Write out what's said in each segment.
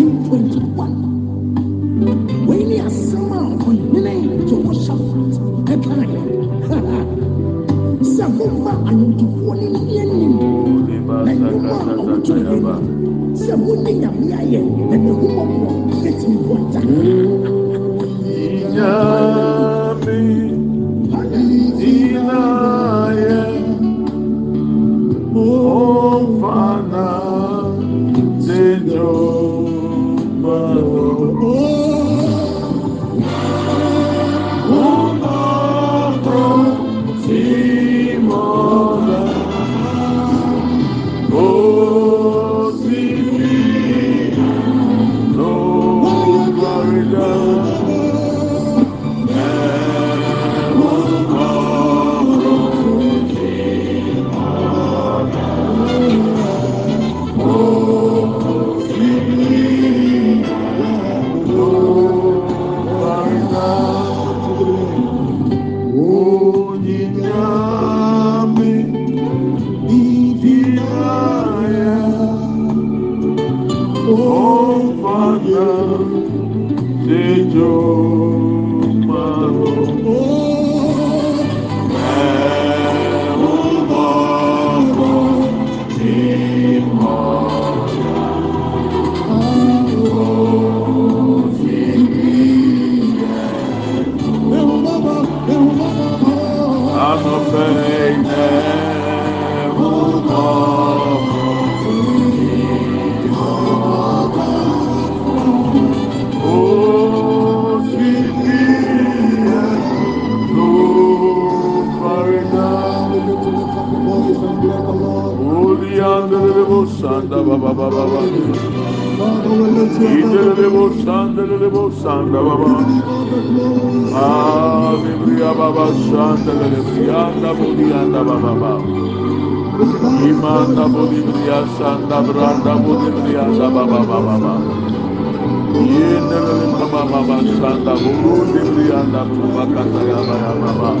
1921 wei ne asɛm a ɔhene jehoshaphat ɛkaeɛ sɛ momma anwontofoɔ no nni anim na nnwom a ɔmoto no anim sɛ mone nyame ayɛ na n'ahummɔborɔ Holy under the Sanda Baba Baba. Ide the Sanda the Sanda Baba. Ah, Biblia Baba Sanda the Brianda Budianda Baba. Baba. Imanda Budibria Sanda Branda Budibrianda Baba Baba. Yende the Baba Baba Sanda Budibrianda Baba Baba Baba.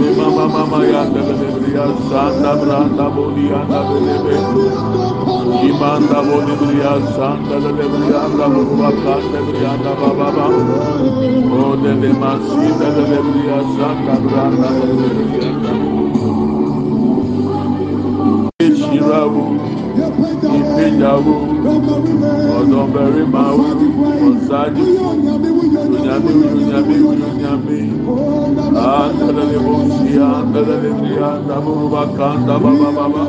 Oh, mama mama ya ndebelebria sanda branda bodi anda belebe. Imanda bodi bria sanda belebria anda buba kanda bria anda baba ba. Oh, de de masida belebria sanda branda belebria anda. Shirabu, Ipejabu, Ọdọ̀bẹ̀rẹ̀ máa wú, ọ̀sájú, Unyami, Unyami, Unyami. Andalele bosi, andalele bria, andaburu bakanda baba baba.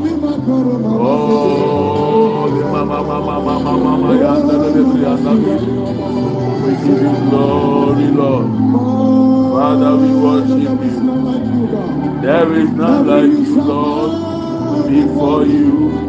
Oh, the mama mama mama mama, andalele bria, andaburu. We give you glory, Lord. Father, we worship you. There is none like you, Lord. Before you,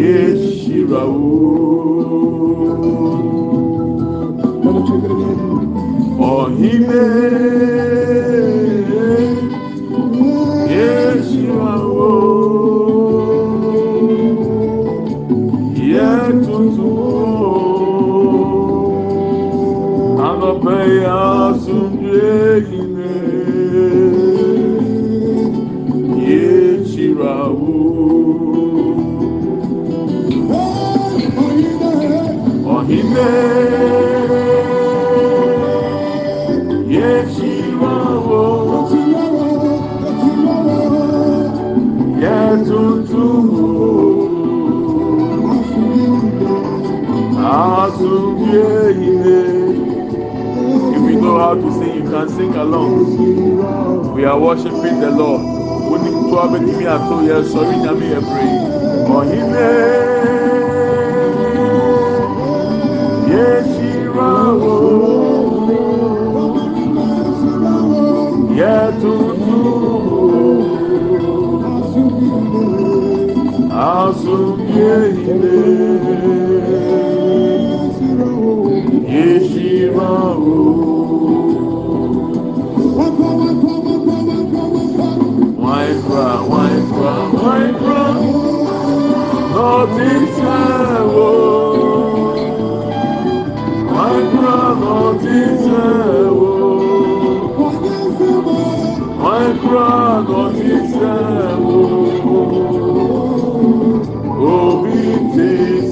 예시라우 어힘에 If you know how to sing, you can sing along. We are worshiping the Lord. Tó abẹ́tìmí àtó yẹ sọ̀rọ̀ ìyàmí yẹ pray. Ọ̀hìnẹ́ Yeshirawo Yetutumu Asumbiehine. asumyehine yeshirao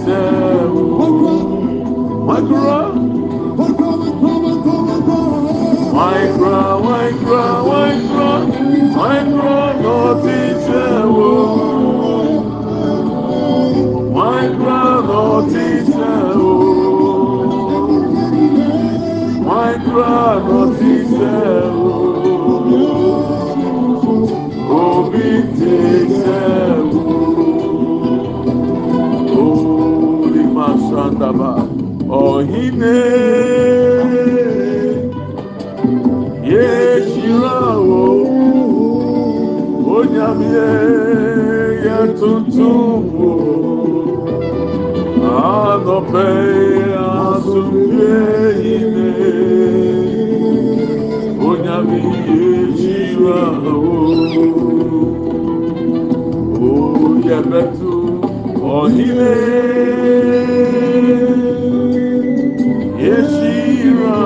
tịsẹwo waikra waikra waikra ọhine yeshirawo onyamie yẹ tuntun wo. Anọpẹ asomdwe ine onyami yeshira wo oyẹbẹtu ọhine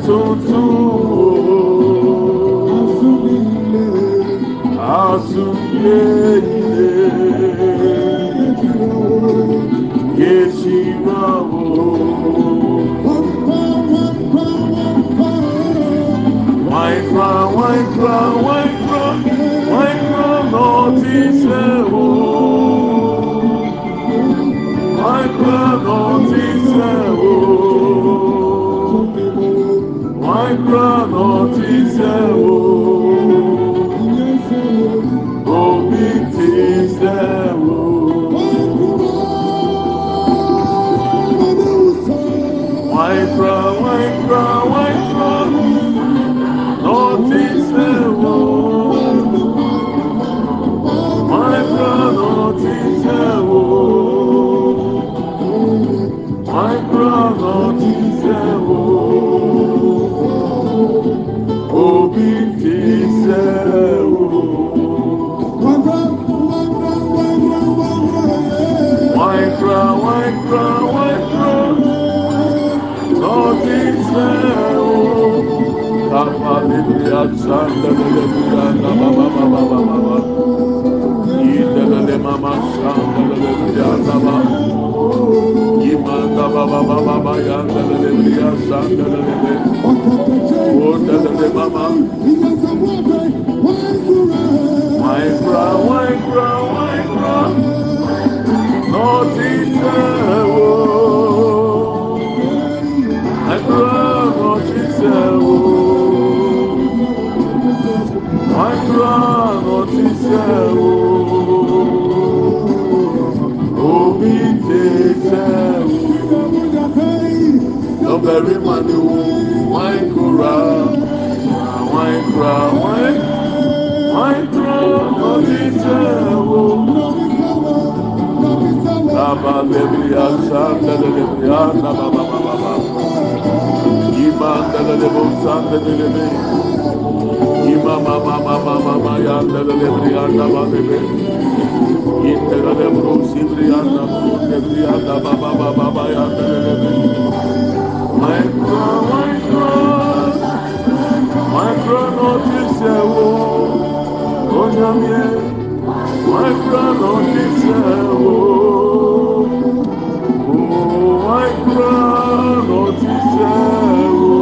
yẹtutuwo asumyehine yeshirawo waikra waikra nọtịsẹwo waikra Ba ba. Yidele mama libya mama. Waikra, waikra. Nọtịsẹwo. Waikra, Obi tịsẹwo. Lọ́bẹ̀rẹ̀ máa ní wo waikra. Waikra, waikra. Waikra, nọtịsẹwo. Laba lebria sanda lebria na ba ba ba ba ba. Imanda lebo sanda lebe. Ima ma ma ma ma ma ma ya lebria na ba lebe. Intera lebro sibria na ba lebria na ba ba ba ba ba ya lebe. Micro micro micro notice wo. Onyamie micro notice wo. Micro notice wo.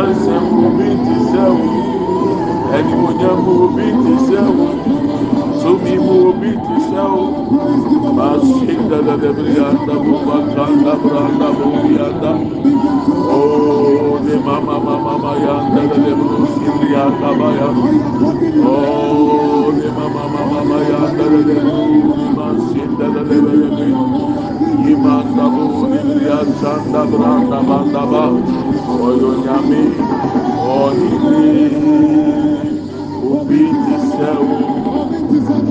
dansem obi ti sɛ wo ɛnimunyam obi ti sɛ wo sumi mu obi ti sɛ wo baasi dadadabiri anda bo baka anda bra anda bo bi anda ooo ne mama o ya dadadabiri siri anda ba ya ooo ne mama mama ya dadadabiri baasi dadadabiri yimanda bo ni bi anda anda bra anda ba anda. ɔyɛ onyame ɔhene obi te sɛ wo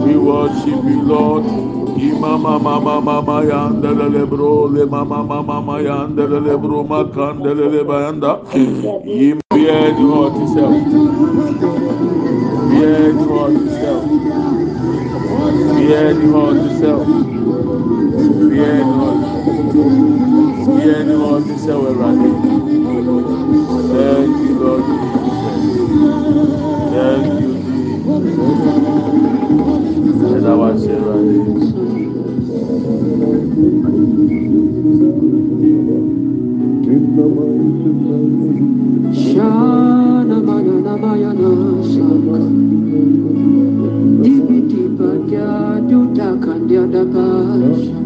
we worship you lord. Imamamamamama yandelelebro le mamamamama yandelelebro makandelelebayanda yimbiɛ ni hɔ te sɛ wo biɛ ni e hɔ te sɛ wo biɛ ni e hɔ e te sɛ wo you duck on the other bus.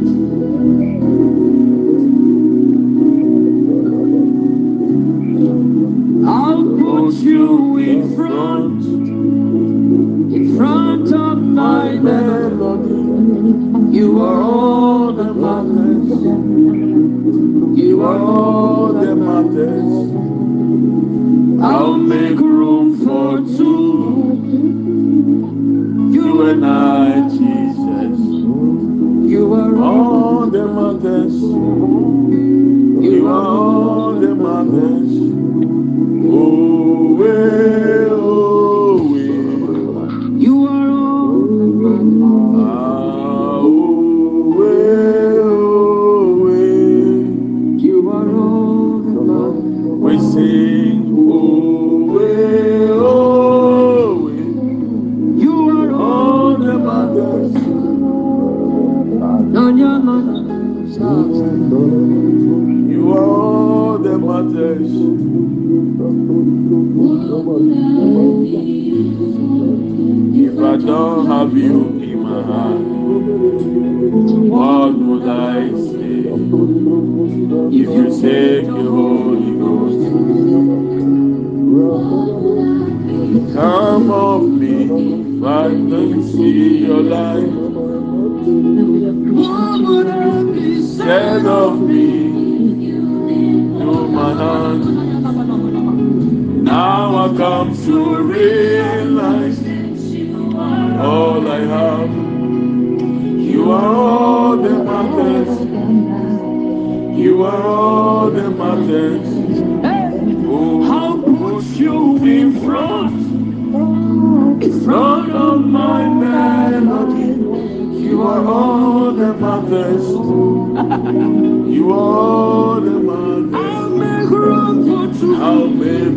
will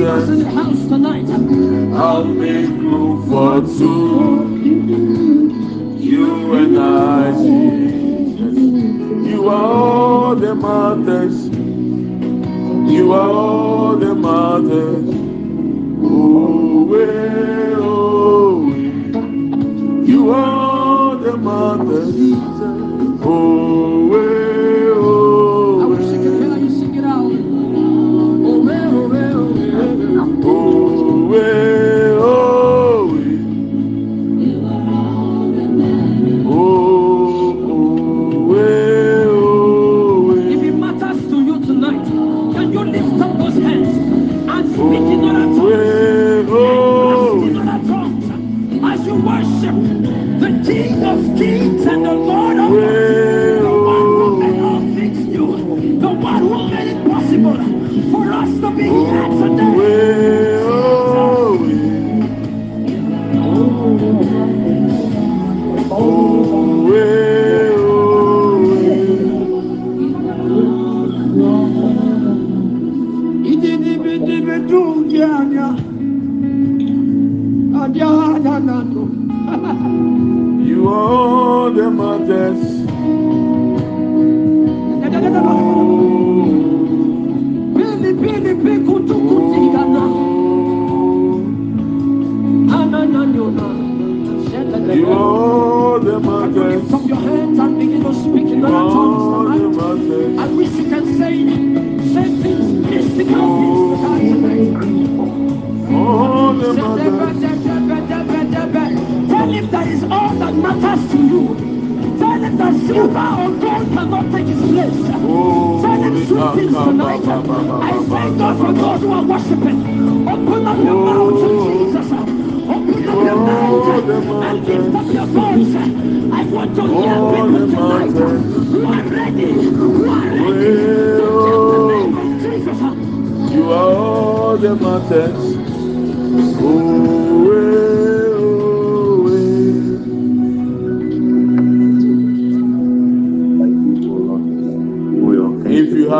leave us in house tonight.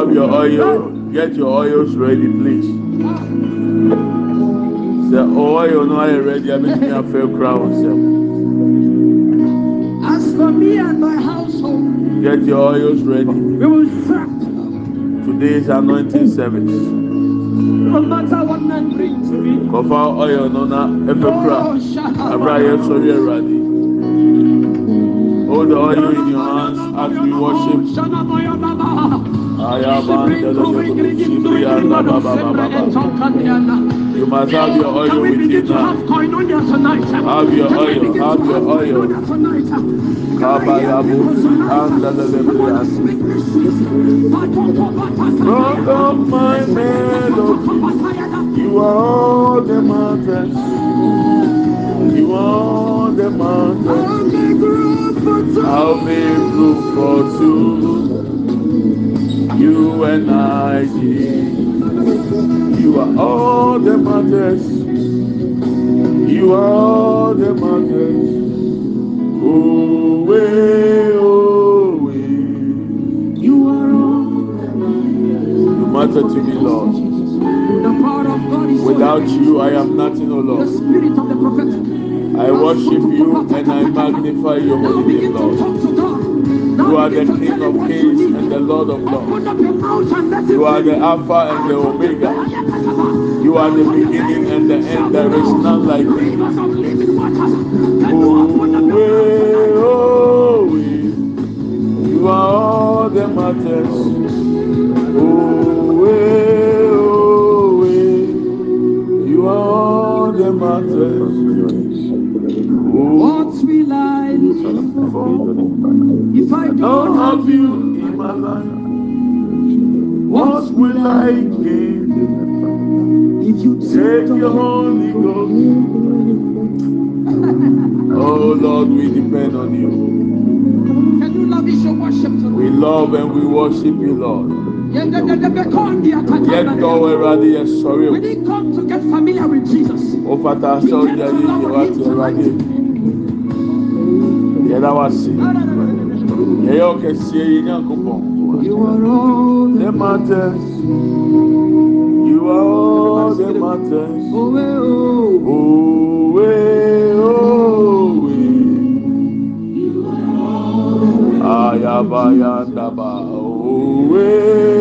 Have your oil, get your oils ready, please. The oil no are ready. I mean, you have fair crown. As for me and my household, Get your oils ready. we will serve Today's anointing service. no matter what man brings to me. Kọfa oil no na efe Oh, kura. shut Abra yẹ sọrí ẹ̀rọ̀adì. Hold the oil in your hands as we worship. You must have your oil with you now. have your oil, have your oil. Kabayabu Andele Rock of my melody. You are all the mountains. You are all the mountains. I'll make room for two. You and I. You are all the mountains. You are all the mountains. Oh, way, oh, way. You are all You matter to me, Lord. the power of God is Without you, I am nothing, oh The Lord. spirit of the prophet. I worship you and I magnify your holy name, Lord. You are the King of Kings and the Lord of Lords. You are the Alpha and the Omega. You are the beginning and the end. There is none like you. Oh, oh, you are all the matters. Don't have have you in my life. What will I give? If you Take your Holy Ghost. Oh Lord, we depend on you. Can you love is your worship We love and we worship you, Lord. Yet go where yes, sorry. We didn't come to get familiar with Jesus. O fata sọ ọjà yìí yẹ wá ti ẹ̀rọ adé. Yẹ́dá ɛyɛ ɔkɛseɛ yi nyankopɔn ne matters. You are all the matters. Owe owe. Owe ayaba yandaba owe.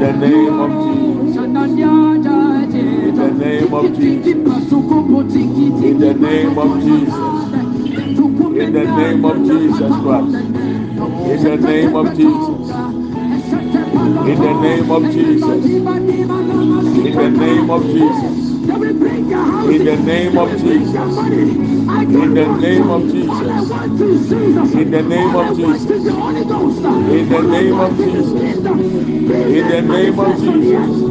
The name of Jesus. In the name of Jesus. In the name of Jesus. In the name of Jesus Christ. In the name of Jesus. In the name of Jesus. In the name of Jesus. In the name of Jesus. In the name of Jesus. In the name of Jesus. In the name of Jesus. In the name of Jesus.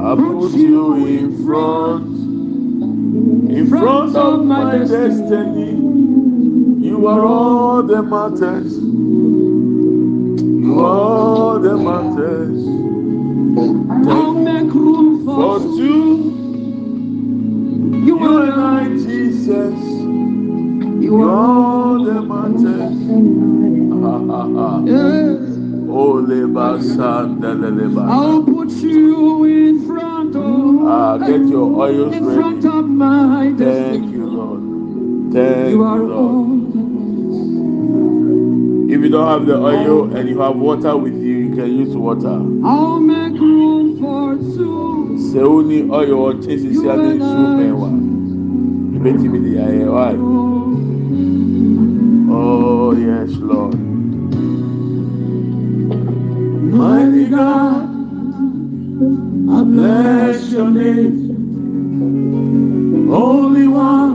I put you in front, in front of my destiny. You are all the matters. You are all the matters. I'll make room For for two, you you and I. Jesus. You You are are all. the matters. I'll put you in front of Ah, get your oils in front of my Thank you, Lord. Thank You you, are Lord. If you don't have the oil and you have water with you, you can use water. I'll make room for two. Sɛ ní oil ɔtí sisi adi nsu mẹ́wàá, ìbẹ́tìmí di ayẹ wáyé. Oh yes, Lord. Mighty God, I bless your name. Only one,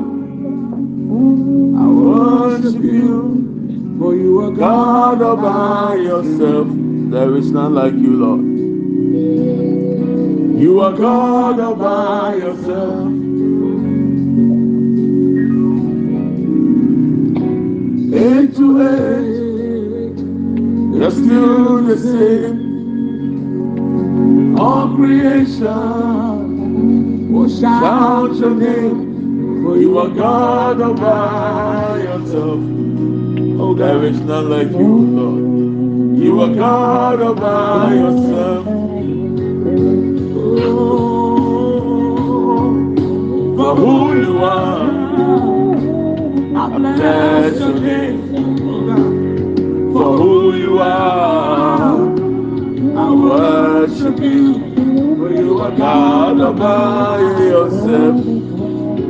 I worship you. For you are God all by yourself, there is none like you, Lord. You are God all by yourself. Eight to eight, you're still the same. All creation will shout shout your name. For you are God all by yourself. Oh, there is none like you, Lord. You are God all by yourself. By yourself.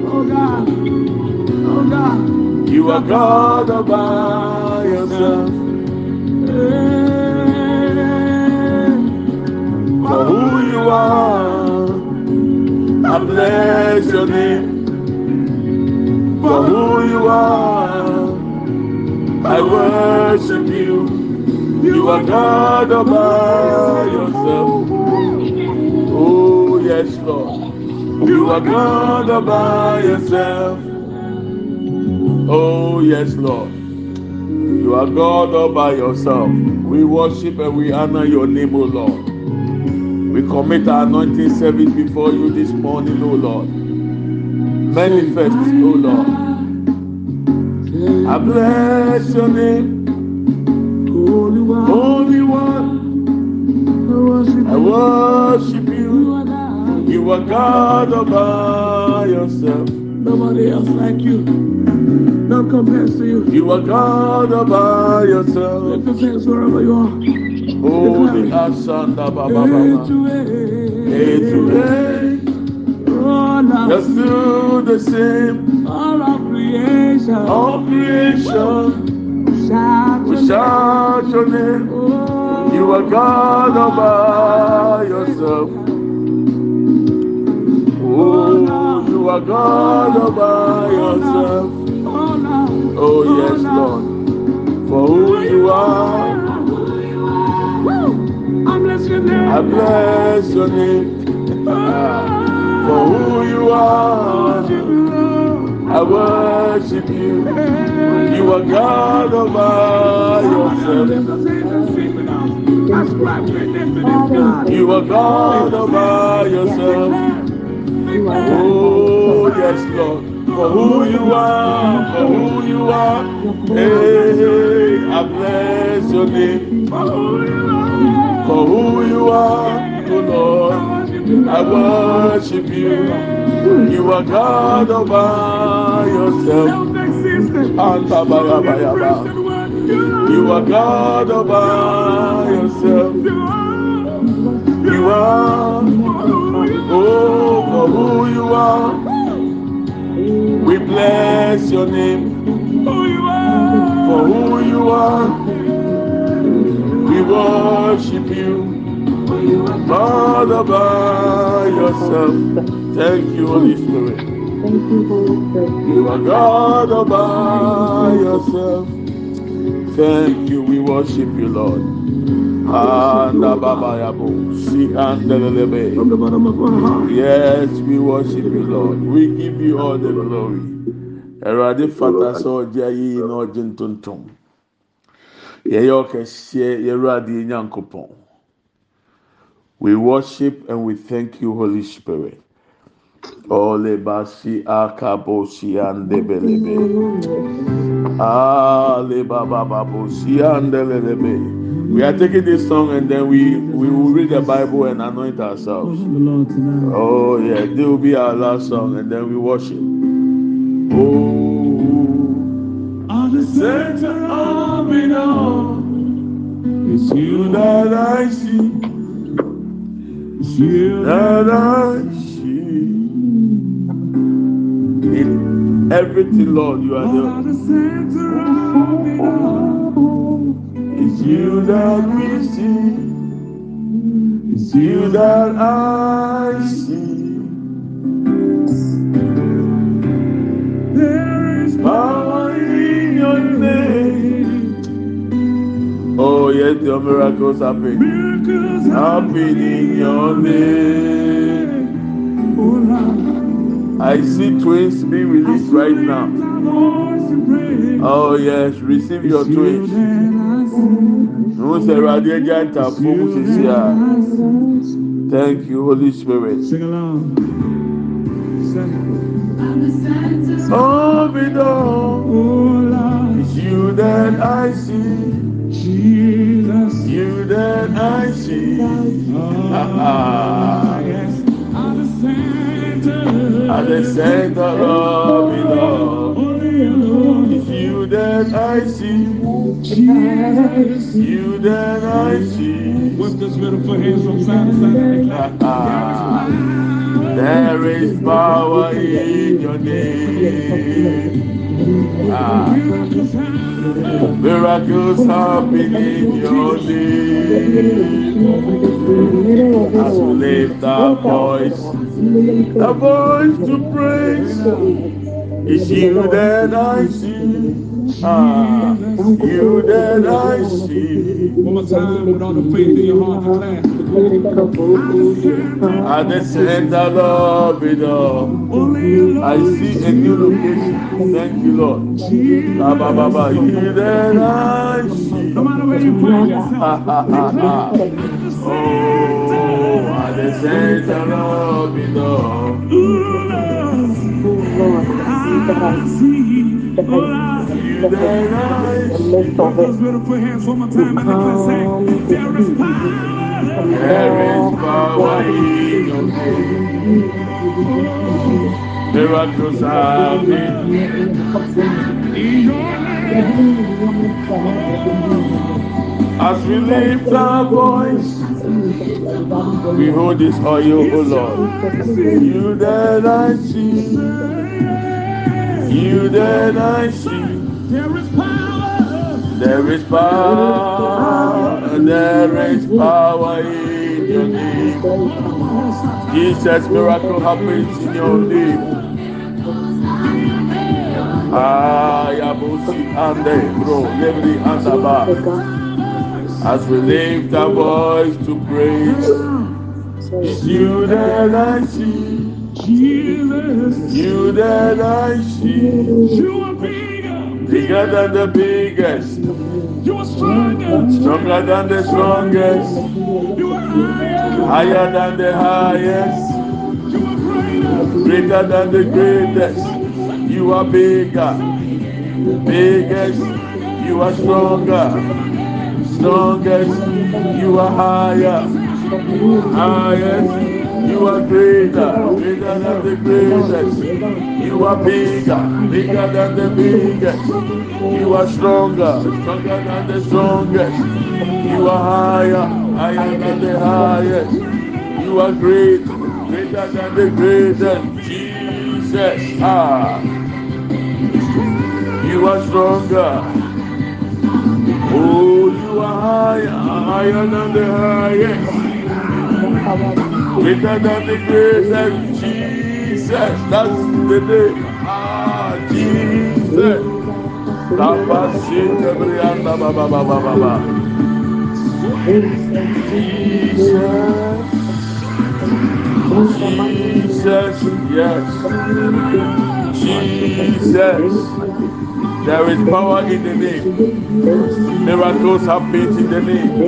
Oh God, oh God. You are God by yourself. For who you are, I bless your name. For who you are, I worship you. You are God by yourself. Oh, yes, Lord. You are God all by yourself. Oh, yes, Lord. You are God all by yourself. We worship and we honor your name, O Lord. We commit our anointing service before you this morning, O Lord. Manifest, O Lord. I bless your name, Holy One, Holy One. I worship. You are God all by yourself. Nobody else like you. None compares to you. You are God all by yourself. Lift your hands wherever you are. Oh, Holy Asanda Baba Hey, today, All you're of, still the same. all of creation. All creation, Shout we shout your name. name. Oh, You are God all by yourself. You are God all by yourself. Oh, yes, Lord. For who you are, I bless your name. I bless your name. For who you are, I worship you. You are God all by yourself. You are God all by yourself. Oh, yes, Lord. For who you are, for who you are. Hey, I bless your name. For who you are, oh Lord. I worship you. You are God by yourself. You are God by yourself. You are, oh, for who you are. We bless your name for who you are. We worship you, God all by yourself. Thank you, Holy Spirit. Thank you, Holy Spirit. You are God all by yourself. Thank you. We worship you, Lord. Anda baba si my heart. Yes, we worship you, Lord. We give you all the glory. Ẹ̀rọ̀adé fata sọ ọjà yìí na ọjì ntontom. Yẹ̀yẹ́ ọ̀kẹ́síẹ́ yẹ̀rọ̀adé nyankopɔn. We worship and we thank you, Holy Spirit. Ole basi akabosi andebelebe. Ale baba babosi andelelebe. We are taking this song and then we we will read the Bible and anoint ourselves. Oh yeah, this will be our last song and then we worship. Oh, On the center of it all, it's you that I see, it's you that I see. In everything, Lord, you are there. It's you that we see. It's you that I see. there is Power in your name. Oh, yes, your miracles happen. miracles Happen in your name. Oh, Lord. I see twins being released right now. Oh, yes, receive your twins. Who said Radio Janta Focus is here? Thank you, Holy Spirit. Sing along. Oh, Lord, it's you that I see. Jesus, you that I see. Ah, yes, at the center, at the center of it all. That I see. Jesus. You that I see. With this beautiful hands from side to side. There is power in your name. Ah, miracles happen in your name. As we lift our voice, a voice to praise. It's you that I see. Ah, you that I see. One more time with all the faith in your heart declare. At the center of it all. Only. I see a new location. Thank you, Lord. Ah, ba, ba, ba. You that I see. No matter where you find yourself. Oh, at the center of it all. You that I see. Those beautiful name. As we lift our voice, we hold this oil, oh Lord. You that I see, you that I see. There is power. There is power, there is power in your name. Jesus, miracle happens in your name. Ah, Yabusi Ande, bro, Lebri Andaba. As we lift our voice to praise, you that I see, Jesus. you that I see. You bigger. Than the biggest, You are stronger. stronger than the strongest. You are higher. higher than the highest, You are greater. greater than the greatest. You are bigger, biggest. You are stronger, strongest. You are higher, highest. You are greater, greater than the greatest. You are bigger, bigger than the biggest. You are stronger, stronger than the strongest. You are higher, higher than the highest. You are great, greater than the greatest. Jesus, ah, you are stronger. Oh, you are higher, higher than the highest. Greater than the grace of Jesus, that's the name. Ah, Jesus. Jesus. Jesus, yes. Jesus. There is power in the name. Miracles happen in the name.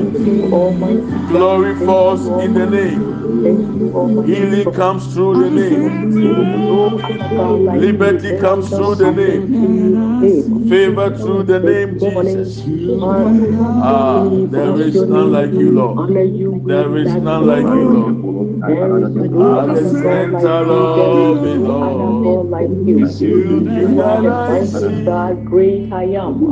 Glory falls in the name. Healing comes through the name. Liberty comes through the name. Favor through the name Jesus. Ah, there is none like you, Lord. There is none like you, Lord. The center of it all. It's you that I see. God, great I.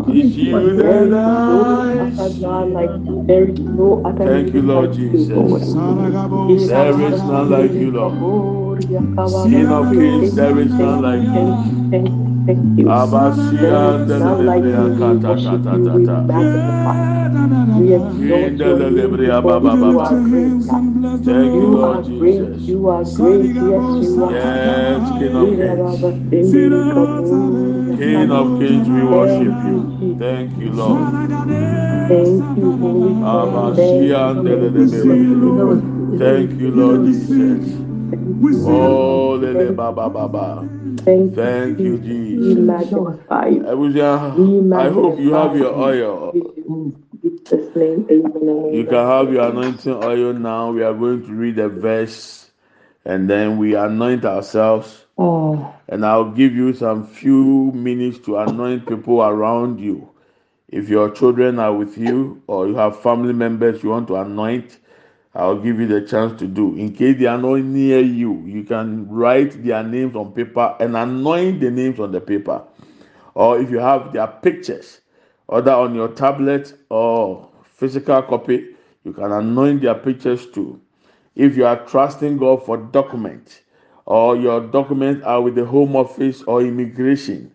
It's you that I see. There is no other Thank you, Lord Jesus. There is none like you, Lord. King of kings, there is none like you. Thank you. Like you. delebrea kata kata Thank you, You Lord. Jesus. You are great. Yes, you are. Yes, King of are kings. our Sindiri Kaburu. King of kings, we worship you. you, Thank you, Lord. Thank you, Holy Spirit. Thank you, delebrea. Thank you, Lord Jesus. Oh, lele Thank ba ba ba ba. Thank you, Thank you, Jesus. We Jesus. magnify you. Abuja, We I hope you have your oil. You can have your anointing oil now. We are going to read a verse and then we anoint ourselves. Oh, And I'll give you some few minutes to anoint people around you. If your children are with you or you have family members you want to anoint, I'll give you the chance to do. In case they are not near you, you can write their names on paper and anoint the names on the paper. Or if you have their pictures, either on your tablet or physical copy, you can anoint their pictures too. If you are trusting God for documents, or your documents are with the Home Office or immigration,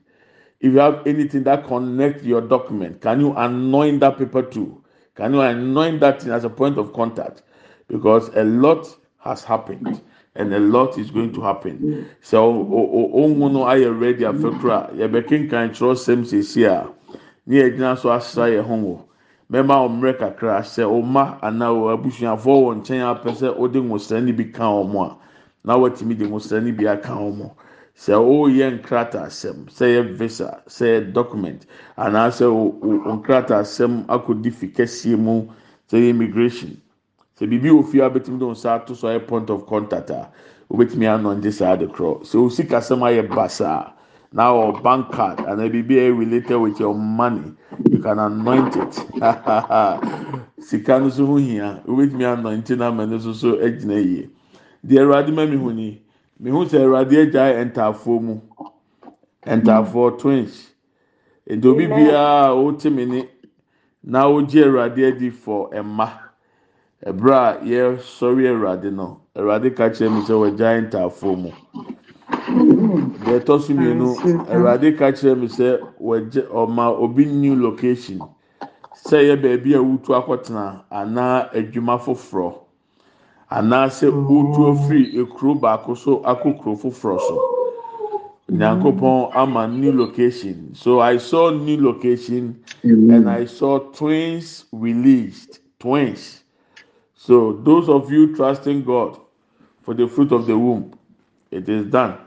if you have anything that connects your document, can you anoint that paper too? Can you anoint that as a point of contact? Because a lot has happened and a lot is going to happen. So, ohun no ayɛ ready afekura yɛbɛkenkan kyerɛwsɛm sisi a ne yɛgyina so asra yɛn ho. Mɛma ɔmmerɛ kakra sɛ ɔma anaa abusuafoɔ wɔ nkyɛn apɛ sɛ ɔde nwosrɛ bi ka wɔn a. Na wɔatumi de nwosrɛ bi aka wɔn sɛ ɔreyɛ nkrataasɛm sɛ yɛ visa sɛ yɛ document anaasɛ o o nkrataasɛm akɔdi fi kɛseɛ mu sɛ yɛ immigration. Sɛ biribi fie a bɛtumi de nsa ato so ayɛ point of contact a wobɛtumi anɔnde saa de korɔ sɛ osi kasɛm ayɛ basaa na ɔ bank card anaa biribi related with your money you can anoint it. Sika no so ho hia wobɛtumi anɔnte na ama no so so gyina yie. Deɛ awurade ma mi hu ni mi hu sɛ awurade agyae ntaafoɔ mu. Ntaafoɔ twins. Nti obi biara a ɔte mi ni na ɔgye awurade adi for ɛma ɛbrɛ a yɛsɔre awurade no awurade ka kyerɛ mi sɛ wɔagyae ntaafoɔ mu deɛ ɛtɔ so mmienu awurade ka kyerɛ mi sɛ wɔgye ɔma obi new location. Sɛ yɛ beebi a wutu akɔtena anaa adwuma foforɔ anaasɛ oh. wutu afiri ekuro baako so akɔ kuro foforɔ so. Nyankopɔn mm. ama new location. So i saw new location mm. and i saw twins released twins. So those of you trusting god for the fruit of the womb it is done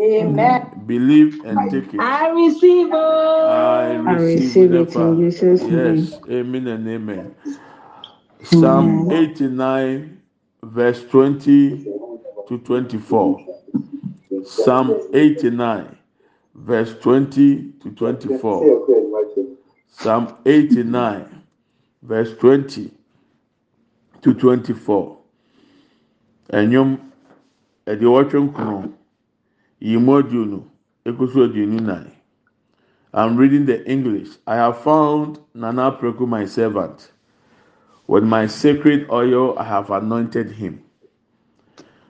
Amen. believe and take it. I receive. I Oh. receive, receive it in Jesus' Yes, amen and amen. Psalm 89, verse 20 to 24. Psalm 89, verse 20 to 24. Psalm 89, verse 20 to 24. Enyom ɛde wɔtwe nkono yi mu aduonu ekoso aduonu nine. I'm reading the English. I have found Nana Preku, my servant. With my sacred oil, I have anointed him.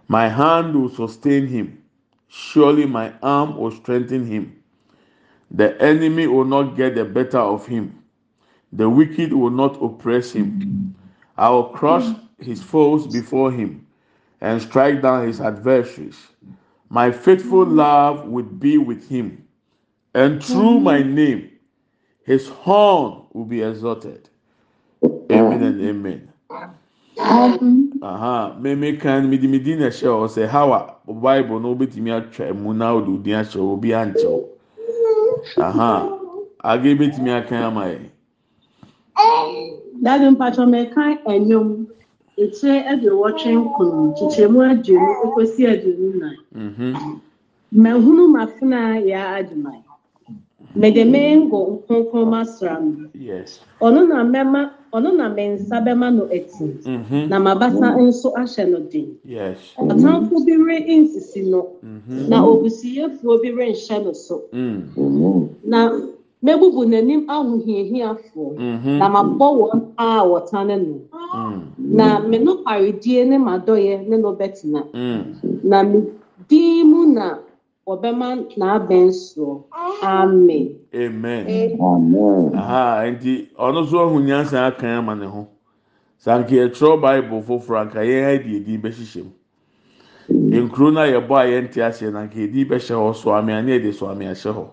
My hand will sustain him. Surely my arm will strengthen him. The enemy will not get the better of him. The wicked will not oppress him. I will crush his foes before him and strike down his adversaries. My faithful hmm. love would be with him, and through hmm. my name his horn will be exalted. Amen and amen. Hmm. aha. Mmemme kan midi midi na ɛhyɛ hɔ sɛ how a bible no wobɛtumi atwa mu na wode odi ahyɛ obi ankyɛw aha. Age betumi aka ama yɛ dade mpatwa mɛka enyom ekyir ɛde wɔtwe nkron kyekyeremu aduonu ekosi aduonu nan mhm. Mahunu mafena yɛ adwuma mede me ngo nkonkron masra no yes. Ɔno na mɛma ɔno na me nsa bɛma no ati. Mhm. Na m'abasa nso ahyɛ no den yes. Ɔtamfo bi re nsisi no. Mhm. Na obusuyɛfoɔ bi renhyɛ no so. Mm na mɛbubu n'anim ahohiahiafoɔ mhm. Na mabɔ wɔn a wɔtane no mm. Na me nokwaredie ne m'adɔyɛ ne no bɛtena mm. Na me din mu na wɔbɛma n'abɛn soɔ amen. Amen. Amen. aha nti ɔno nso ahu nyansa akan ama ne ho. Sanke yɛtwerɛ bible foforɔ anka yɛn ha de edin bɛhyehyɛ mu. Nkuro no a yɛbɔ a yɛnte aseɛ na anka edin bɛhyɛ hɔ soame a ne yɛde soame ahyɛ hɔ.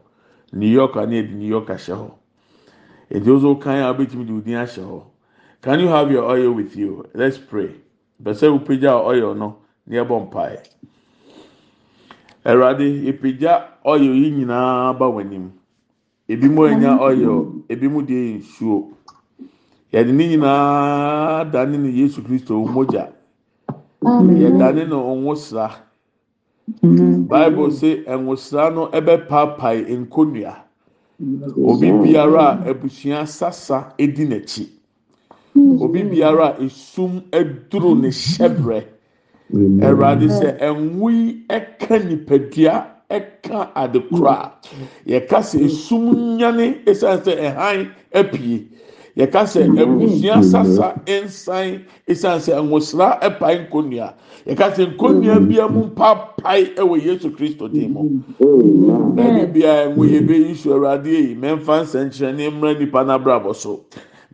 New york a ne yɛde new york ahyɛ hɔ nti nso kan a wobɛtumi de odin ahyɛ hɔ can you have your oil with you? Let's pray. Bɛsɛ wopagya oil no? Ne yɛbɔ mpaeɛ awurade yɛpagya oil yi nyinaa ba w'anim ebi mu anya oil ebi mu deɛ nsuo yɛde ne nyinaa dane no yesu kristo wo mogya yɛdane no nwosra Mm-hmm. bible sɛ ɛwosra no bɛpaapae nkonnua. Mm-hmm. Obi biara a abusua sasa ɛdi n'akyi. Mm-hmm. Obi biara a ɛsum aduru ne hyɛbrɛ. Awurade sɛ ɛnwo yi ɛka nnipadua ɛka ade koraa yɛka sɛ esum nyane ɛsiane sɛ ɛhan apue. Yɛka sɛ abusua sasa nsan esan sɛ nwosra ɛpae nkonnua. Yɛka sɛ nkonnua bia mu mpaapae ɛwɔ yesu kristo dim mu. Baabi biara ɛnwo yɛ bɛyi so awurade yi mɛmfa nsɛnkyerɛnne mmra nipa n'abrabɔ so.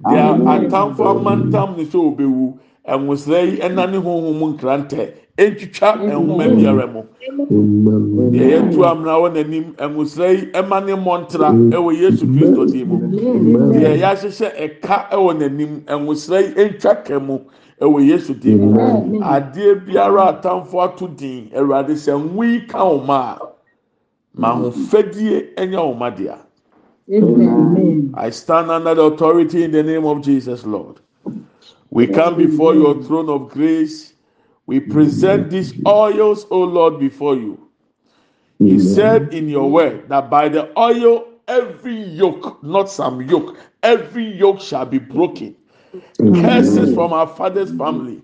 Deɛ atamfo amantam ne sɛ obewu nwosra yi ɛna ne honhom mu nkrantɛ ɛntwitwa nhoma biara mu. Deɛ yɛtu amena wɔ n'anim nwosra yi ɛma ne mmɔntra ɛwɔ yesu kristo dim mu. Deɛ yɛahyehyɛ ɛka ɛwɔ n'anim nwosra yi ɛntwa ka mu ɛwɔ yesu dim mu. Adeɛ biara atamfo ato din awurade sɛ nwo yi ka wɔn a ma ahofadie ɛnyɛ wɔn adeɛ. I stand under the authority in the name of Jesus, Lord. We come before your throne of grace. We present these oils, O Lord, before you. You said in your word that by the oil, every yoke, not some yoke, every yoke shall be broken. Curses from our father's family,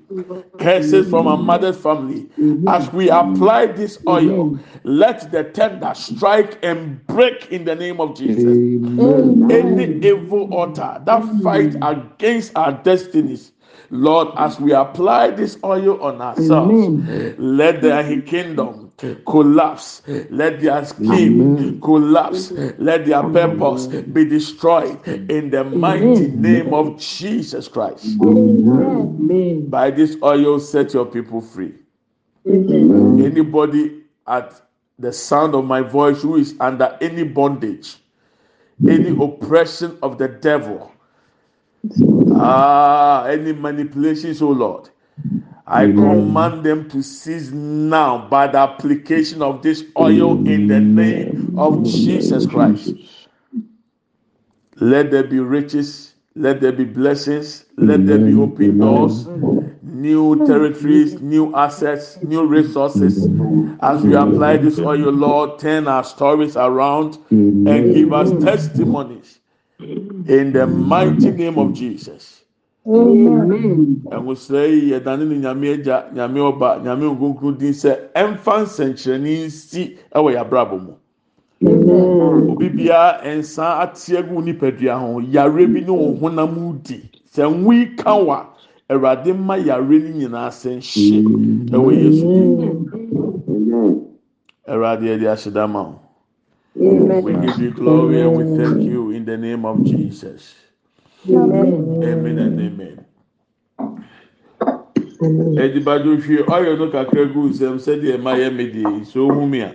curses from our mother's family. As we apply this oil, let the tender strike and break in the name of Jesus. Any evil altar that fight against our destinies. Lord, as we apply this oil on ourselves, let the kingdom collapse. Let their scheme collapse. Let their purpose be destroyed in the mighty name of Jesus Christ. By this oil, set your people free. Anybody at the sound of my voice who is under any bondage, any oppression of the devil, ah, any manipulations, oh Lord. I command them to cease now by the application of this oil in the name of Jesus Christ. Let there be riches, let there be blessings, let there be open doors, new territories, new assets, new resources. As we apply this oil, Lord, turn our stories around and give us testimonies in the mighty name of Jesus. nwosira yi yɛdane no nyame agya nyame ɔba nyame nkonkron din sɛ ɛmfa nsɛnkyerɛnne nsi ɛwɔ yɛabrabɔ mu. Obi biara nsa ate agu nipadua ho yare bi ne wɔn honam di sɛ nwi ka wa awurade mma yare no nyinaa sɛ nhyɛ ɛwɔ yesu awurade yɛde ahyɛda ma wo we give you glory and we thank you the name of jesus. Amen. And amen. edibado hwie ɔyɛ no kakra gu nsɛm sɛdeɛ ɛma yɛ mi di so ohun mi a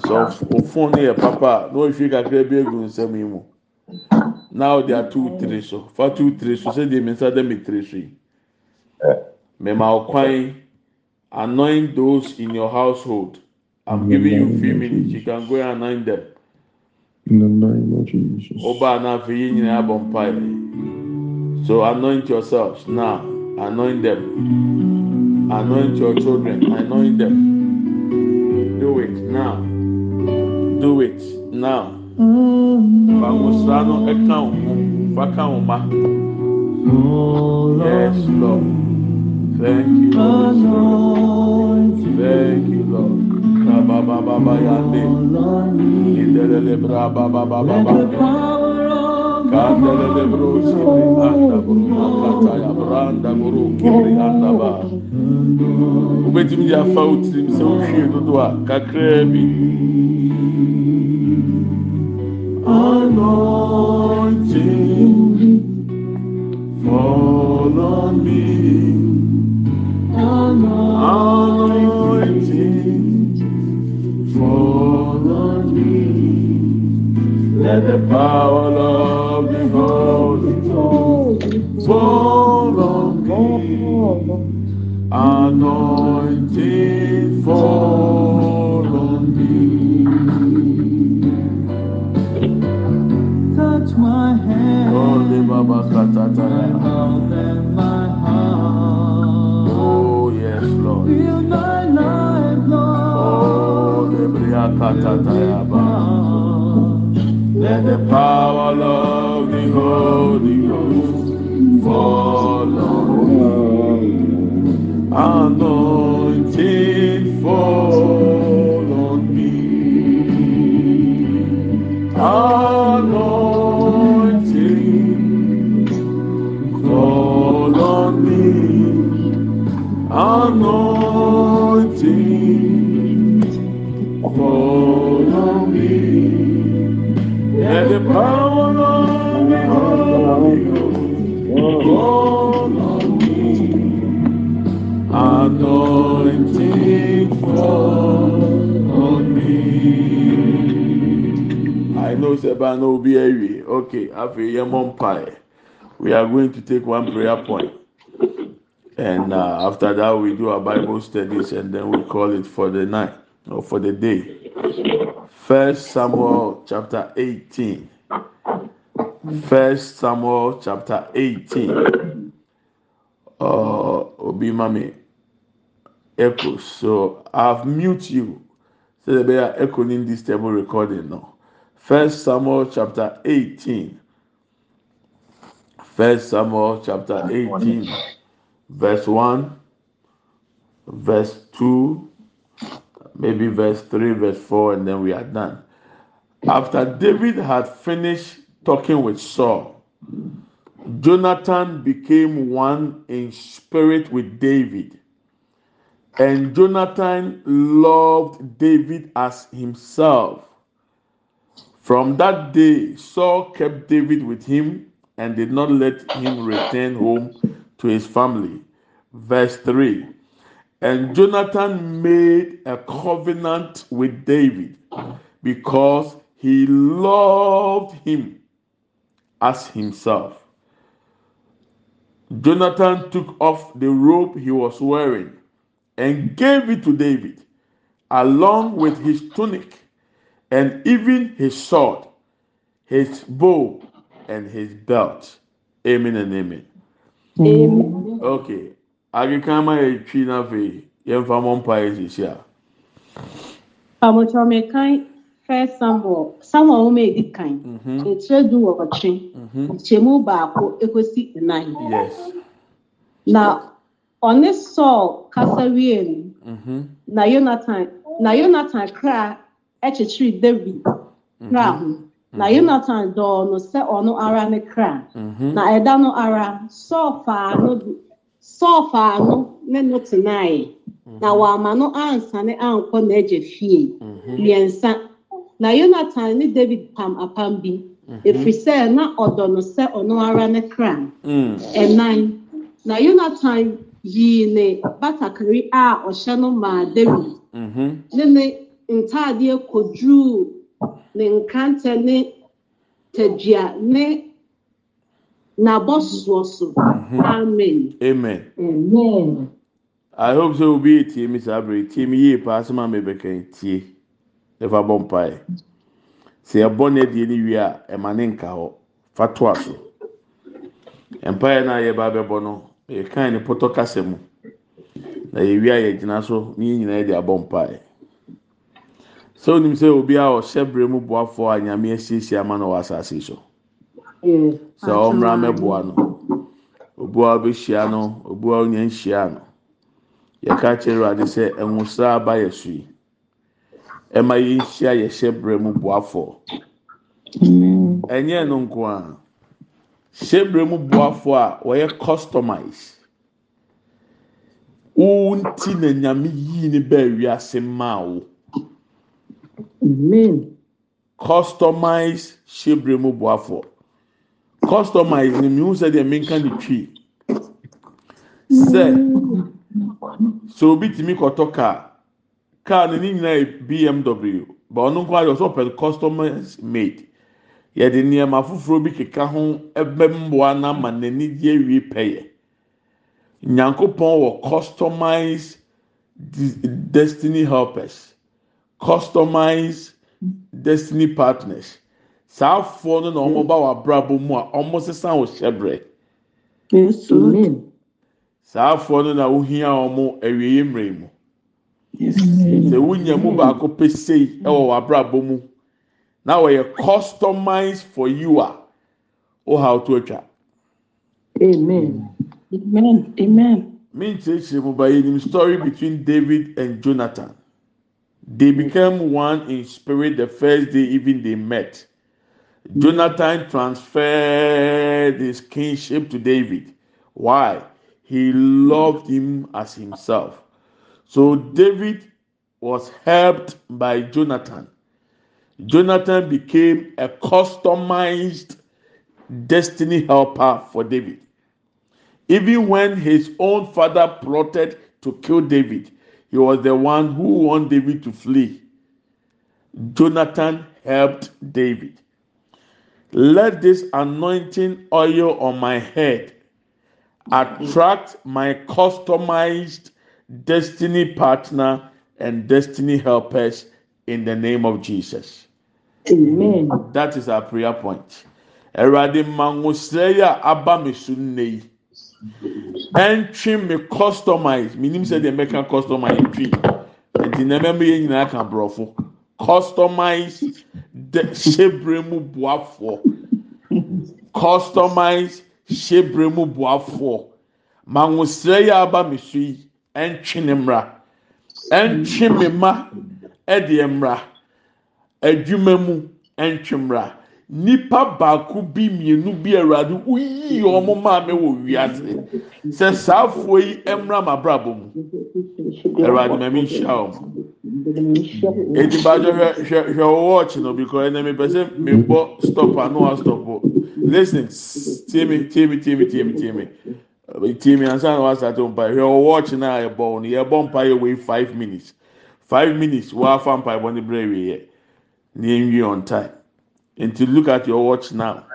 so ofun no yɛ papa na ohwie kakra bi egu nsɛm yi mu na ɔde ato tiri so fa to tiri so sɛdeɛ mi nsa dɛ mi tiri so yi mɛma ɔkwan anoint those in your household. I'm giving you few minutes you can go and anoint them In the name of Jesus. Fi yín nyinaa bọ̀ mpa yìí. So anoint yourselves now. Anoint them. Anoint your children. Anoint them. Do it now. Do it now. Fàmùsà no ẹ̀ka òun. Fàkà òun ma. Yes, Lord. Thank you, Lord. Thank you. Kabababa yande. Indelele bra baba baba. Bro sibri anda bro ya anda ba. Wohwie dodo a. Anointing fall on me. Anointing fall on me. Let the power of the Holy Ghost fall on me. Anointing fall on me. Touch my hand, Let the power of the Holy Ghost fall. I know Seba no be awie. Okay, after Yemon Pie, we are going to take one prayer point. And uh, after that, we do our Bible studies and then we call it for the night or for the day. First Samuel chapter 18. First Samuel chapter 18. Uh, Obi Mami Echo. So I've mute you. So there be a echo in this table recording now. First Samuel chapter 18. First Samuel chapter 18, verse 1, verse 2, maybe verse 3, verse 4, and then we are done. After David had finished talking with Saul, Jonathan became one in spirit with David. And Jonathan loved David as himself. From that day, Saul kept David with him and did not let him return home to his family. Verse 3 And Jonathan made a covenant with David because he loved him as himself. Jonathan took off the robe he was wearing and gave it to David, along with his tunic and even his sword, his bow, and his belt. Amen and amen. Amen. Okay. Agikama etwi na fe yɛmfa mo mpa esisi a. Pamotɔ mekan First Samuel Samuel nwoma edi kan Mhm. ekyirɛ du wɔ ɔtwe Mhm. baako ekosi nnan Yes. na ɔne Saul kasa wie no Mhm. na Jonathan na Jonathan kra ɛkyekyere David kra ho mm-hmm. mm-hmm. na Jonathan dɔɔ no sɛ ɔno ara ne kra Mhm. na ɛda no ara faa no do Saul faa no ne no tenaeɛ. Mm-hmm. Na wama no ansane ankɔ n'agya fie. Mmiɛnsa na Jonathan ne David pam apam bi. Efiri sɛ na ɔdɔ no sɛ ɔno ara ne kra Mm. ɛnan na Jonathan yii ne batakari a ɔhyɛ no maa David. Ne ne ntaadeɛ koduruu ne nkrantɛ ne tadua ne n'abɔsoɔ so. Amen. Amen. Amen. I hope so obi etie mi saa abiri tie mi yie paa sɛ maa mi bɛka tie. Ɛfa bɔ mpae. sɛ yɛbɔ ne deɛ ne wie a ɛma ne nka hɔ. Fa toa so. Mpaeɛ no a yɛba bɛbɔ no yɛkan ne pɔtɔ kasa mu. Na yɛwie a yɛgyina so ne yɛn nyinaa de abɔ mpaeɛ sɛ onim sɛ obi a ɔhyɛ bere mu boafoɔ a nyame asiesie ama no wɔ asase so sɛ ɔmmra mɛboa no. Obi a ɔbɛhyia no obi a ɔnya nhyia no. Yɛka kyerɛ awurade sɛ ɛnwosra aba yɛ so yi ɛma yɛnhyia yɛhyɛ bere mu boafoɔ ɛnyɛ no nko a hyɛ bere mu boafoɔ a wɔyɛ customize. Wɔn ti na nyame yii ne bɛɛ wiase maa wo customize hyɛ bere mu boafoɔ customize ni mihu sɛ deɛ menka ne twi. Sɛ sɛ obi tumi kɔtɔ kaa kaa no ne nyinaa yɛ bmw ba ɔno nko ayɛ ɔsɛ ɔpɛ customize made. Yɛde nneɛma foforɔ bi keka ho ɛbɛmboa n'ama n'ani gye awie pɛyɛ. Nyankopɔn wɔ customize destiny helpers customize destiny partners. Saa afoɔ no na wɔn ba wɔ abrabɔ mu a wɔn sesa wɔ hyɛbrɛ. Saa afoɔ no na ohia wɔn awie mmerɛ mu. Sɛ wunya mu baako pesei ɛwɔ wɔ abrabɔ mu na wɔyɛ customize for you a o ha to atwa. amen. Amen. Amen. me nkyerɛkyerɛ mu ba yɛ nim story between david and jonathan they became one in spirit the first day even they met. Jonathan transferred his kingship to David. Why? He loved him as himself. So David was helped by Jonathan. Jonathan became a customized destiny helper for David. Even when his own father plotted to kill David, he was the one who wanted David to flee. Jonathan helped David. Let this anointing oil on my head attract my customized destiny partner and destiny helpers in the name of Jesus. Amen. That is our prayer point. Erade mangosre ya ɛntwi me customize. Menim sɛ deɛ mɛka customize ntwi. Nti na mɛma yɛ nyinaa ka borɔfo customize de hyɛbrɛ mu boafoɔ. Customize hyɛbrɛ mu boafoɔ. Ma nwosrɛ yi aba me so yi ɛntwi ne mmra. Ɛntwi me ma ɛdeɛ mmra. Adwuma mu ɛntwi mmra. Nipa baako bi mmienu bi awurade woyi wɔn maame wɔ wiase sɛ saa afuo yi mmra ma abrabɔ mu awurade maame nhyia wɔn eti baadɔ hwɛ hwɛ hwɛ wɔ wɔɔkye no because ɛnna mepɛ sɛ mebɔ stop ano wa stop o. Listen tie mi tie mi tie mi tie mi tie mi tie mi ansa na wa sa to mpa hwɛ wɔ wɔɔkye na yɛ bɔ no yɛ bɔ mpa yɛ wei five minutes five minutes wɔafa mpa bɔ ne brɛ wie yɛ ne yɛn wie on time. And to look at your watch now.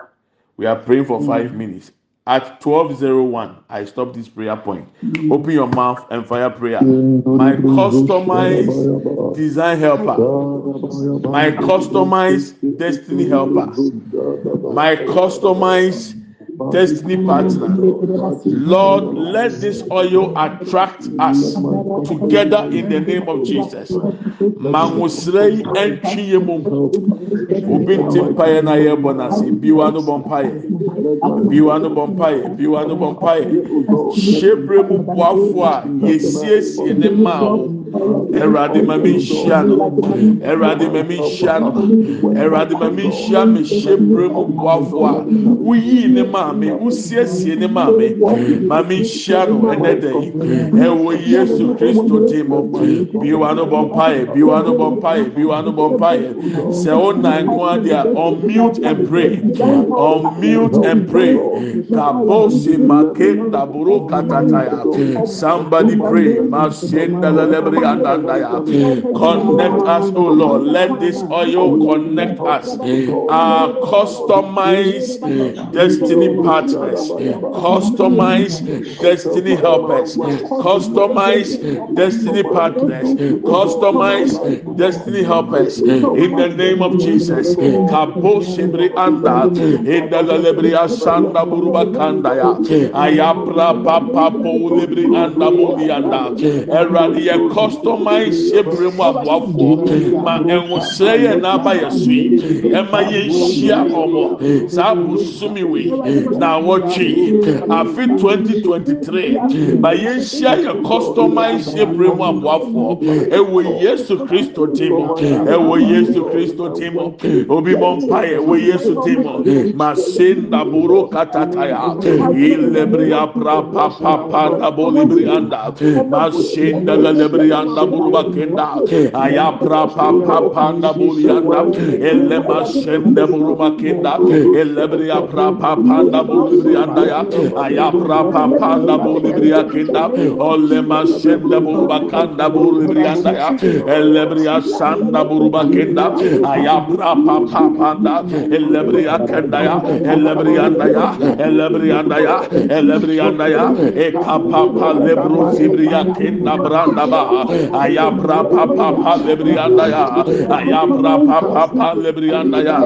We are praying for five mm. minutes. At 1201, I stop this prayer point. Mm. Open your mouth and fire prayer. Mm. My customized design helper. My customized destiny helper. My customized destiny partner. Lord, let this oil attract us together in the name of Jesus. Mangusrei entry yemu. Obi mpaye na ye bonasi. Biwa no bompaye. Biwa no bompaye. Biwa no bompaye. Shebre mu boafo a ne ma o. Ẹwurade ma mi nhyia no. Ẹwurade ma mi nhyia no. Ẹwurade ma mi nhyia mi shebre mu boafo a wuyi ne maame wusiesie ne maame maame nhyia no ɛnɛ da yi ɛwɔ yesu kristo ti mu biwa no bɔ mpaeɛ biwa no bɔ unmute and pray. Unmute and pray. Make daburo katataya somebody pray. Ma se Connect us, O Lord. Let this oil connect us. Our customized destiny partners, Customize destiny helpers, Customize destiny partners, Customize destiny helpers. In the name of Jesus. Anda. In the lebria sanda buruba. Ayabra papa anda customize shibri mu abuafo. Ma enwosre ye n'aba yɛ so yi. Ɛma yɛ nhyia ɔmo. Saa busumi wei. Na wɔtwe. Afi 2023. Ma yɛ nhyia yɛ customize shibri mu abuafo. Ɛwɔ Yesu Kristo ti mu. Ɛwɔ Yesu Kristo ti mu. Obi bɔ mpa yɛ ɛwɔ Yesu ti mu. Masinda buru katataya. Ilebria pra pa pa pa da bolibri anda. Masinda lelebri anda buru bakenda. Aya pra pa pa pa da boli anda. Elle masende buru bakenda. Elebria pra pa pa da bolibri anda ya. Aya pra pa pa da bolibri akenda. Olle masende buru bakanda bolibri anda ya. Elebria sanda buru bakenda. Aya pra pa pa pa da. Elebria kenda ya. Elebria anda ya. Elebria anda ya. Elebria anda ya. Ekapapa lebru sibria kenda branda ba. Aya pra pa pa pa lebria anda ya. Aya pra pa pa pa lebria anda ya.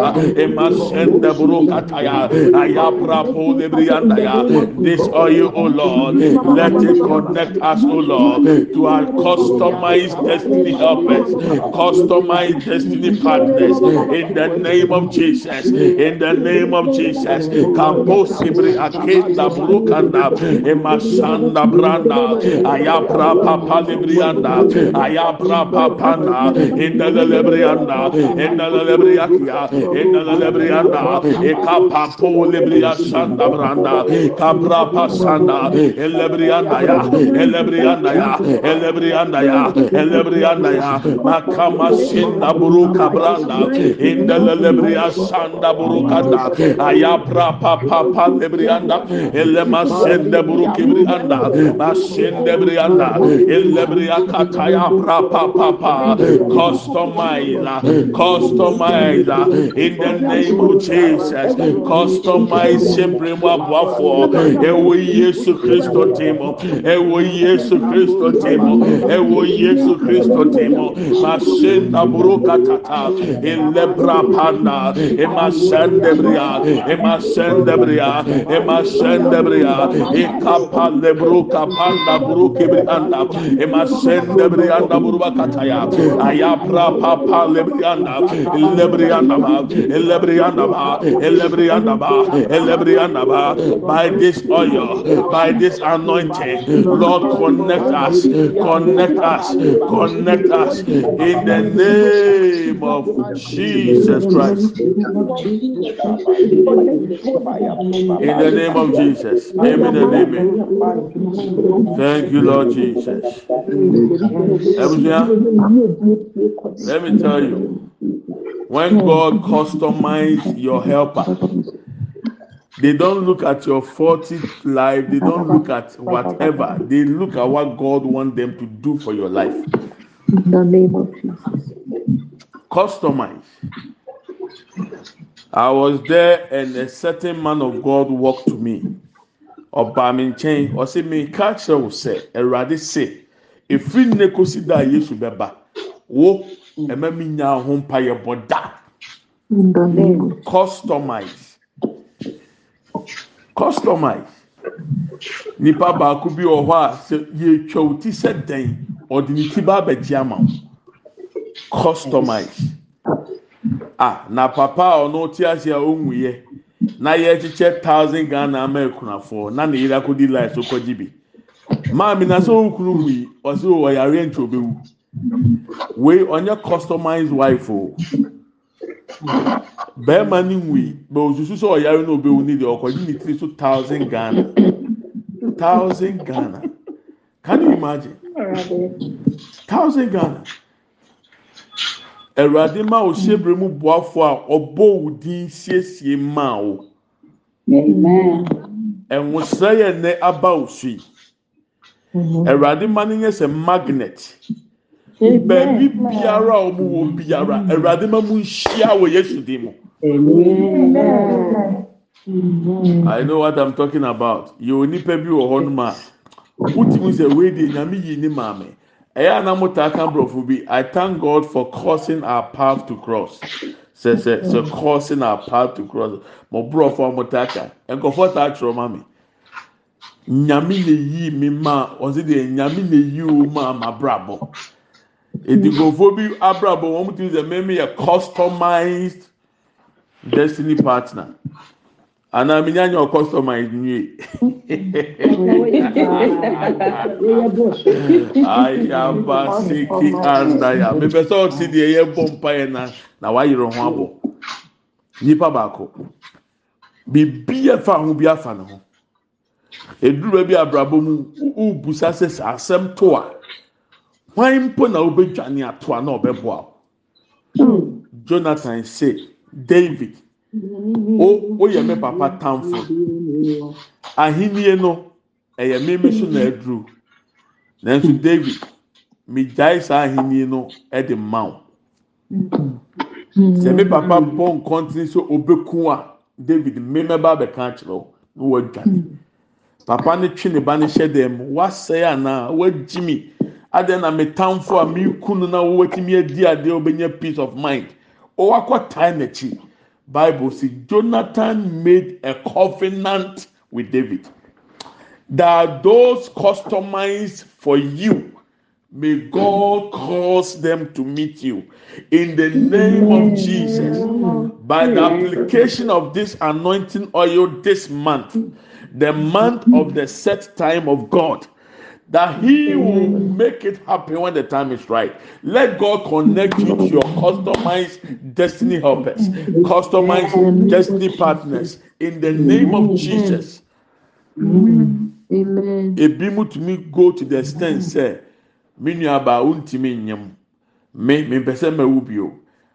Emasende buru kataya. Aya pra po lebria ya. This oil, O Lord, let it connect us, O Lord, to our customized destiny helpers, customized destiny partners. In the name of Jesus, in the name of Jesus, Kamposibri akenda burukanda, emasanda branda, ayabra papa librianda, ayabra papanda, in the lebrianda, in the lebriakia, in the lebrianda, ekapapo libria sanda branda, kabra pasanda, elebrianda ya, elebrianda ya, elebrianda ya, elebrianda ya, makama sinda buruka branda, in the lebria sanda burukanda, ayabra papa pa lebrianda, elema sende burukibrianda, masende brianda, elebria kataya bra papa pa, customize, customize, in the name of Jesus, customize sempre mu abuafo, ewo Yesu Kristo timo, ewo Yesu Kristo timo, ewo Yesu Kristo timo, masenda buruka tata, elebra panda, emasende bria, emasende bria, emasende bria, ekapa lebruka panda buruki brianda, emasende brianda buruba kataya, ayapra papa lebrianda, lebrianda ba, lebrianda ba, lebrianda ba, lebrianda ba, by this oil, by this anointing, Lord connect us, connect us, connect us in the name of Jesus Christ. In the name of Jesus. Amen and amen. Thank you, Lord Jesus. Let me tell you, when God customize your helper, they don't look at your 40th life, they don't look at whatever, they look at what God wants them to do for your life. In the name of Jesus. Customize. I was there and a certain man of God walked to me. Ọba mi nkyɛn, ɔsɛ mi ka kyerɛ wo sɛ, Awurade se, efiri nne kosi da a Yesu bɛba, wo ɛmɛ mi nya ho mpa yɛ bɔ da. Customize. Customize. Nipa baako bi wɔ hɔ a sɛ yɛtwa o ti sɛ dɛn, ɔde ne ti ba abɛgye ama wo. Customize. Ah, na papa a ɔno te ase a ɔnwu yɛ. na yɛkyekyɛ thousand ghana ama ekunafoɔ na ne yere akɔdi life so kɔgye bi maame na sɛ okuru wu yi ɔsɛ wɔ yare ntɛ obewu. Wei ɔnyɛ customized wife o. Bɛrima ne wu yi bɛ osusu sɛ ɔyare na obewu ne deɛ ɔkɔgye ne tiri so thousand ghana. Thousand ghana. Can you imagine? Thousand ghana. Awurade ma o hyɛbrɛ mu boafo a ɔbɔ wo din siesie maa o Amen. ɛnwosra yɛ nnɛ aba o so yi Mm-hmm. awurade ma no nyɛ sɛ magnet baabi biara a wɔn wɔ biara mm. awurade ma mu nhyia wɔ yesu mu. I know what I'm talking about. Yɛ onipa bi wɔ hɔ nom a wotumi sɛ wei de nyame yi ne maame. Ɛyɛ anamotaa ka borɔfo bi I thank God for causing our path to cross. Sɛ sɛ sɛ mm. causing our path to cross. Mo borɔfo a mo taa ka nkɔfo taa kyerɛ ma mi. Nyame na yi mi ma ɔsi deɛ nyame na yi o ma ma brabɔ. Edigbofo bi abrabɔ wɔn ti sɛ mɛmi yɛ customized destiny partner. Ana mi nya nyɛ customized nwie. ayabasiki andaya mepɛ sɛ ɔte deɛ yɛbɔ mpaeɛ na na wayerɛ ho abɔ nipa baako biribi ɛfa ho bi afa ne ho eduru bi abrabɔ mu ubusa sɛ asɛm to a hwan mpo na wobɛdwane ato a na ɔbɛboa o jonathan say david o oyɛ me papa tamfo. Ahenni no ɛyɛ mímí so na aduru. Nanso david megyae saa ahenni no ɛde ma wo. Sɛ me papa bɔ nkɔntene sɛ obeku a david mmɛmɛba abɛka akyerɛ wo na wadwane papa ne twe ne ba ne hyɛ dɛm. Wasɛe anaa wagyi mi adeɛ na me tamfo a me kunu na wɔwɔtumi adi adeɛ wɔbɛnya peace of mind? Ɔwakɔ tae n'akyi. Bible say jonathan made a covenant with david. That those customized for you. May god cause them to meet you. In the name of jesus. By the application of this anointing oil this month the month of the set time of god that he will make it happen when the time is right. Let God connect you to your customized destiny helpers, customized destiny partners in the name of Jesus. Amen. Ebi mu tumi go to the extent sɛ me nua baa ntumi nyam. Me me mpɛ sɛ ma wu bio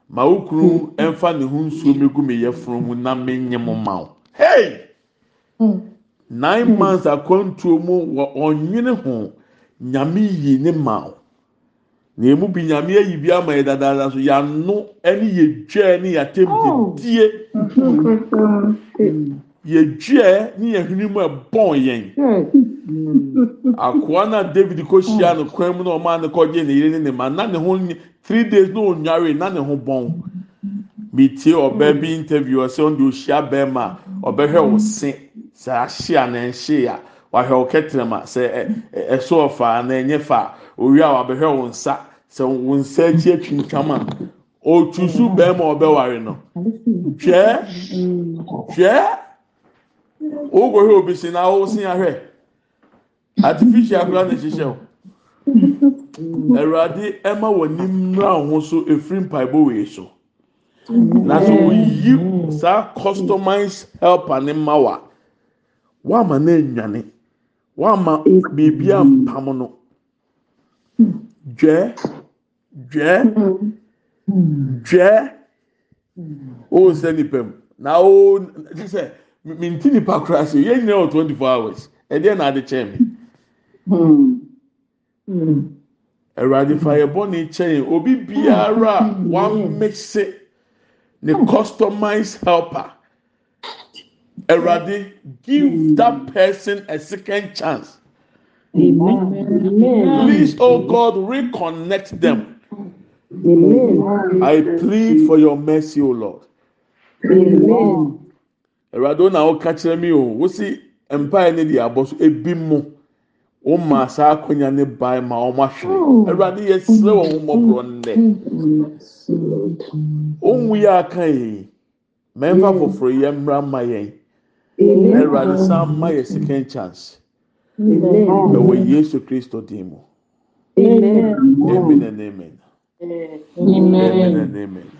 ma wo kunu ɛnfa ne ho nsuo mi gu mi yɛ funu mu na me nyam ma hey nine months akwantuo mu wɔ ɔnwene ho nyame yi ne ma na emu bi nyame ayi bi ama yɛ dadaada so yano ɛne yɛ dwa ne yɛ atam yɛ die yɛ dwa ne yɛ hwene mu ɛbɔn yɛn akoa na david kɔ hyia no kwan mu na ɔmaa ne kɔgye ne yere ne ne ma. Na ne ho three days na onware na ne ho bɔn metie ɔbaa bi interview ɔsɛ ɔde ohyia bɛrima ɔbɛhwɛ wo se sɛ ahye a na nhye a wahwɛ wo kɛtɛrɛma sɛ ɛso ɔfa na ɛnyɛ fa owie a wabɛhwɛ wo nsa sɛ wo nsa akyi atwintwam a otusu bɛrima ɔbɛware no. Hwɛ? Hwɛ? Wokɔhwɛ obi si na wosi ahwɛ. Artificial kora na ɛhyehyɛ wo. Awurade ɛma wɔ nim wo ho efiri mpaebɔ wei so. Na so woyi saa customized helper ne ma wa wama na enwane wama biribi ampam no dwɛ dwɛ dwɛ o sɛ nipa mu na o ti sɛ mi nti nipa kora se yɛn nyinaa wɔ twenty four hours ɛdeɛ na ade kyɛn mi. awurade fa yɛ bɔ ne kyɛn obi biara a wamese ne customized helper awurade give that person a second chance. Please oh god reconnect them. I plead for your mercy oh o lord. Awurade o na ɔka kyerɛ mi o. Wosi mpae ne de abɔ so ebi mu. O ma saa akonya ne ban ma ɔmo ahwere awurade yɛ srɛ wɔn ho mmɔborɔ nnɛ. Ohun yi aka yi mɛnfa foforɔ yɛ mmra ma yɛn na awurade san ma yɛ second chance. Ɛwɔ yesu kristo din mu amen. And amen. Amen and amen